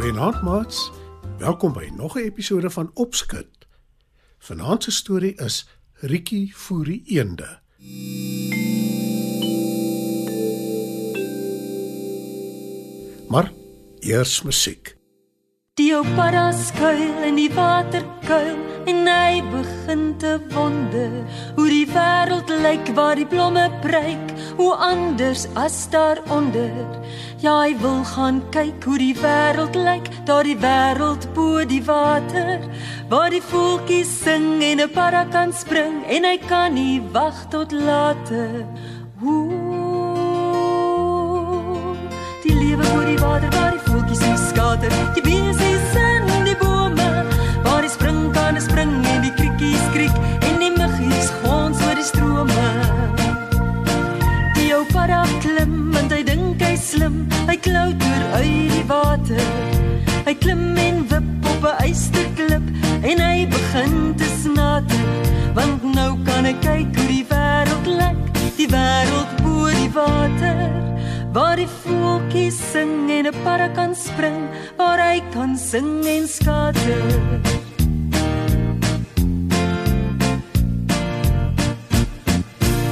Goeienaand maats. Welkom by nog 'n episode van Opskud. Vanaand se storie is Rikkie voer die eende. Maar eers musiek. Die ou para skuil in die waterkuil en hy begin te wonder hoe die wêreld lyk waar die blomme breek, hoe anders as daaronder. Ja, hy wil gaan kyk hoe die wêreld lyk, daar die wêreld bo die water, waar die voeltjies sing en 'n para kan spring en hy kan nie wag tot later. Ooh, die lewe bo die water, waar die voeltjies skater, die beesies in wêreld bo die water. Waar die voeltjies sing en 'n para kan spring, waar hy kan sing en skater.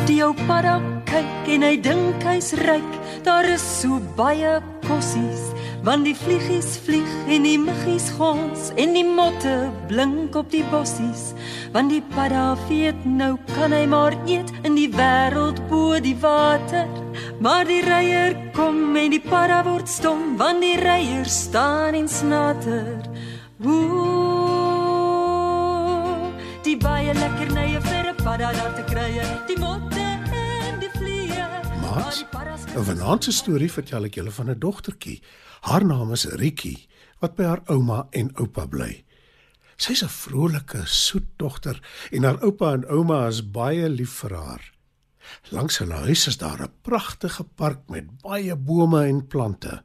Die ou padda kyk en hy dink hy's ryk. Daar is so baie kossies, want die vliegies vlieg en die muggies gons en die motte blink op die bossies. Want die padda weet nou kan hy maar eet in die wêreld bo die water. Maar die reier kom en die padda word stom, want die reier staan en snater. Ooh, die baie lekker nye vir 'n padda daar te krye, die motte. Maats, 'n vanaand se storie vertel ek julle van 'n dogtertjie. Haar naam is Rikkie wat by haar ouma en oupa bly. Sy's 'n vrolike, soet dogter en haar oupa en ouma is baie lief vir haar. Langs hulle huis is daar 'n pragtige park met baie bome en plante.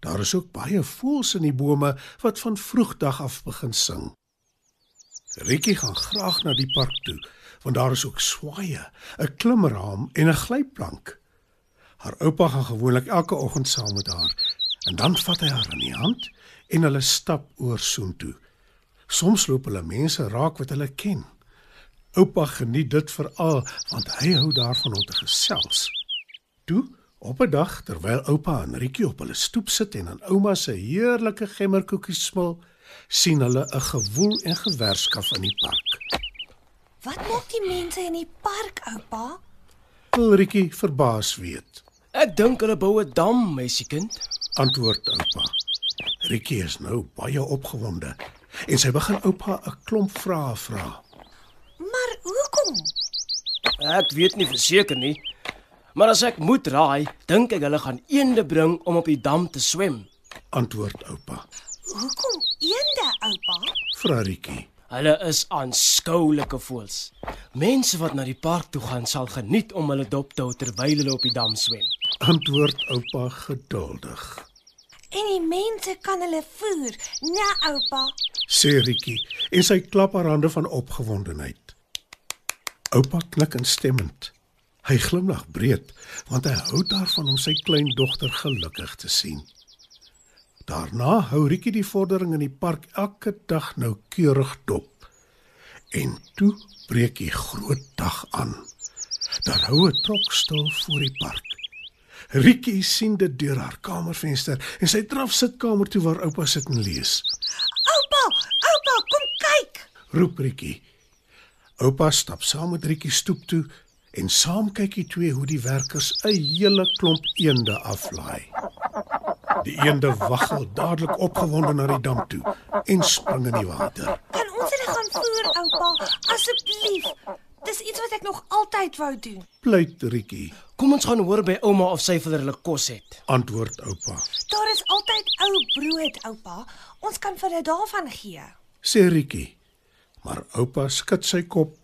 Daar is ook baie voëls in die bome wat van vroegdag af begin sing. Rikkie gaan graag na die park toe, want daar is ook swaaye, 'n klimraam en 'n glyplank. Haar oupa gaan gewoonlik elke oggend saam met haar en dan vat hy haar in die hand en hulle stap oor soontoe. Soms loop hulle mense raak wat hulle ken. Oupa geniet dit veral want hy hou daarvan om te gesels. Toe, op 'n dag terwyl oupa en Rikkie op hulle stoep sit en aan ouma se heerlike gemmerkoekies smil, sien hulle 'n gewoel en gewerskaf in die park. Wat maak die mense in die park, oupa? Wil Rikkie verbaas weet. Ek dink hulle bou 'n dam, meisiekind. antwoord oupa. Rikkie is nou baie opgewonde en sy begin oupa 'n klomp vrae vra. Maar hoekom? Ek weet nie verseker nie. Maar as ek moet raai, dink ek hulle gaan eende bring om op die dam te swem. Antwoord oupa. Hoekom eende, oupa? Vra Rikkie. Hulle is aanskoulike voëls. Mense wat na die park toe gaan sal geniet om hulle dop te hou terwyl hulle op die dam swem. Antwoord oupa geduldig. En die mense kan hulle voer, né, oupa? Sê Rikkie en sy klap haar hande van opgewondenheid. Oupa knik instemmend. Hy glimlag breed want hy hou daarvan om sy klein dogter gelukkig te sien. Daarna hou Rikkie die vordering in die park elke dag noukeurig dop. En toe breek die groot dag aan. Dan hou 'n trok stil voor die park. Rikkie sien dit deur haar kamervenster en sy draf sitkamer toe waar oupa sit en lees. Oupa, oupa, kom kyk. Roep Rikkie. Oupa stap saam met Rikkie stoep toe en saam kyk die twee hoe die werkers 'n hele klomp eende aflaai. Die eende waggel dadelik opgewonde na die dam toe en spring in die water. Kan ons hulle gaan voer, oupa, asseblief. Dis iets wat ek altyd wou doen. Pleit Rietjie, Kom ons gaan hoor by ouma of sy vir hulle kos het. antwoord oupa. Daar is altyd ou brood, oupa. Ons kan vir hulle daarvan gee. Sê Rietjie. Maar oupa skud sy kop,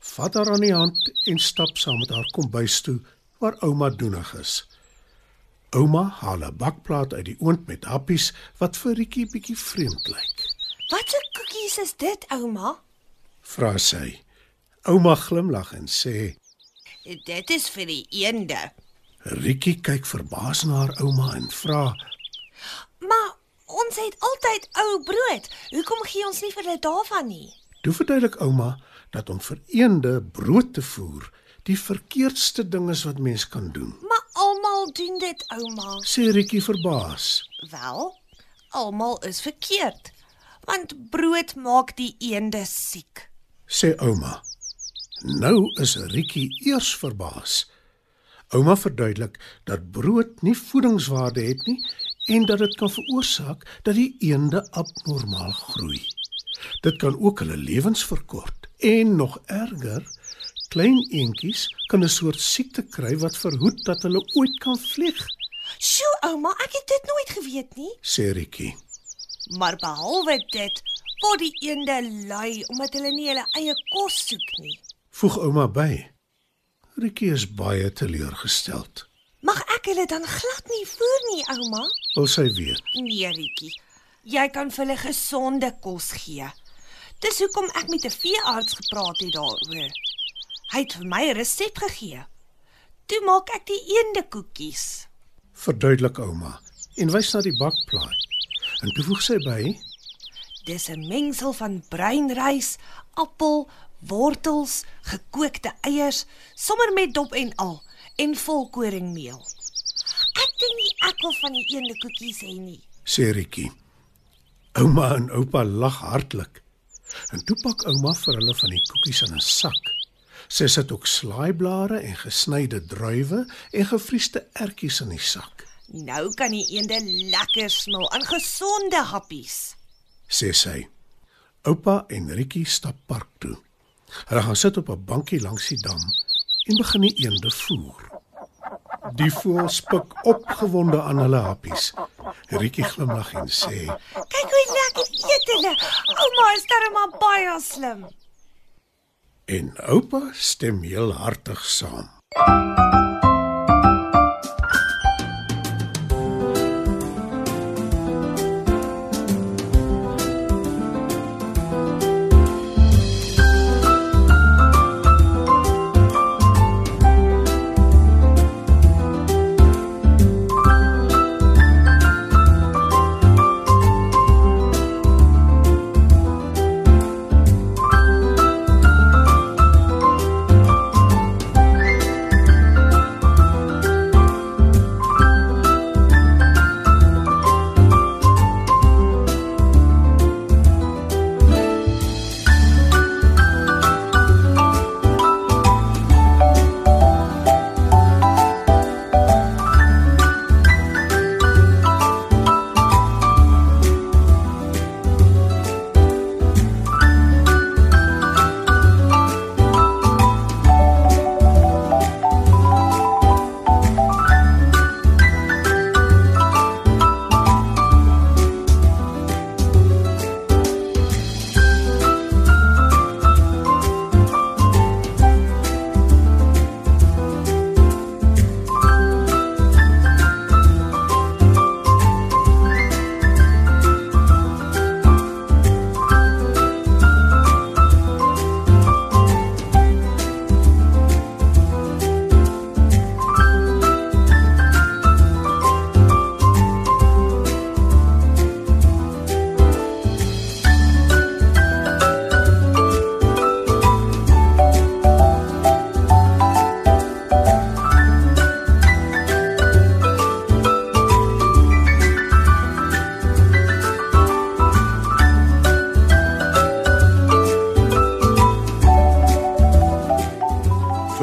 vat haar aan die hand en stap saam met haar kombuis toe waar ouma doenig is. Ouma haal 'n bakplaat uit die oond met happies wat vir Rietjie bietjie vreemd lyk. Wat 'n koekies is dit, ouma? Vra sy. Ouma glimlag en sê: Dit is vir die eende. Rietjie kyk verbaas na haar ouma en vra: Maar ons het altyd ou brood. Hoekom gee ons nie vir hulle daarvan nie? "Toe verduidelik ouma dat om vir eende brood te voer die verkeerdste ding is wat mens kan doen." Maar almal doen dit, ouma. Sê Rietjie verbaas. Wel, almal is verkeerd. Want brood maak die eende siek. Sê ouma. Nou is Rietjie eers verbaas. Ouma verduidelik dat brood nie voedingswaarde het nie en dat dit kan veroorsaak dat die eende abnormaal groei. Dit kan ook hulle lewens verkort en nog erger, klein eentjies kan 'n soort siekte kry wat verhoed dat hulle ooit kan vlieg, Sjoe, ouma, ek het dit nooit geweet nie. sê Rietjie. Maar behalwe dit, word die eende lui omdat hulle nie hulle eie kos soek nie. Voeg ouma by. Rietjie is baie teleurgesteld. Mag ek hulle dan glad nie voer nie, ouma? Wil sy weet. Nee, Rietjie. Jy kan vir hulle gesonde kos gee. Dis hoekom ek met 'n veearts gepraat het daaroor. Hy het vir my 'n resep gegee. Toe maak ek die eende koekies. verduidelik ouma en wys na die bakplaat. En toe voeg sy by: Dis 'n mengsel van bruin rys, appel, wortels, gekookte eiers, sommer met dop en al en volkoringmeel. Ek dink nie ek wil van die eende koekies hê nie. sê Rietjie. Ouma en oupa lag hartlik. En toe pak ouma vir hulle van die koekies in 'n sak. Sy sit ook slaaiblare en gesnyde druiwe en gevriesde ertjies in die sak. Nou kan die eende lekker smil aan gesonde happies. sê sy. Oupa en Rietjie stap park toe. Hulle gaan sit op 'n bankie langs die dam en begin die eende voer. Die voëls pik opgewonde aan hulle happies. Rietjie glimlag en sê: Kyk hoe lekker eet hulle. Ouma is darem maar baie slim. En oupa stem heel hartig saam.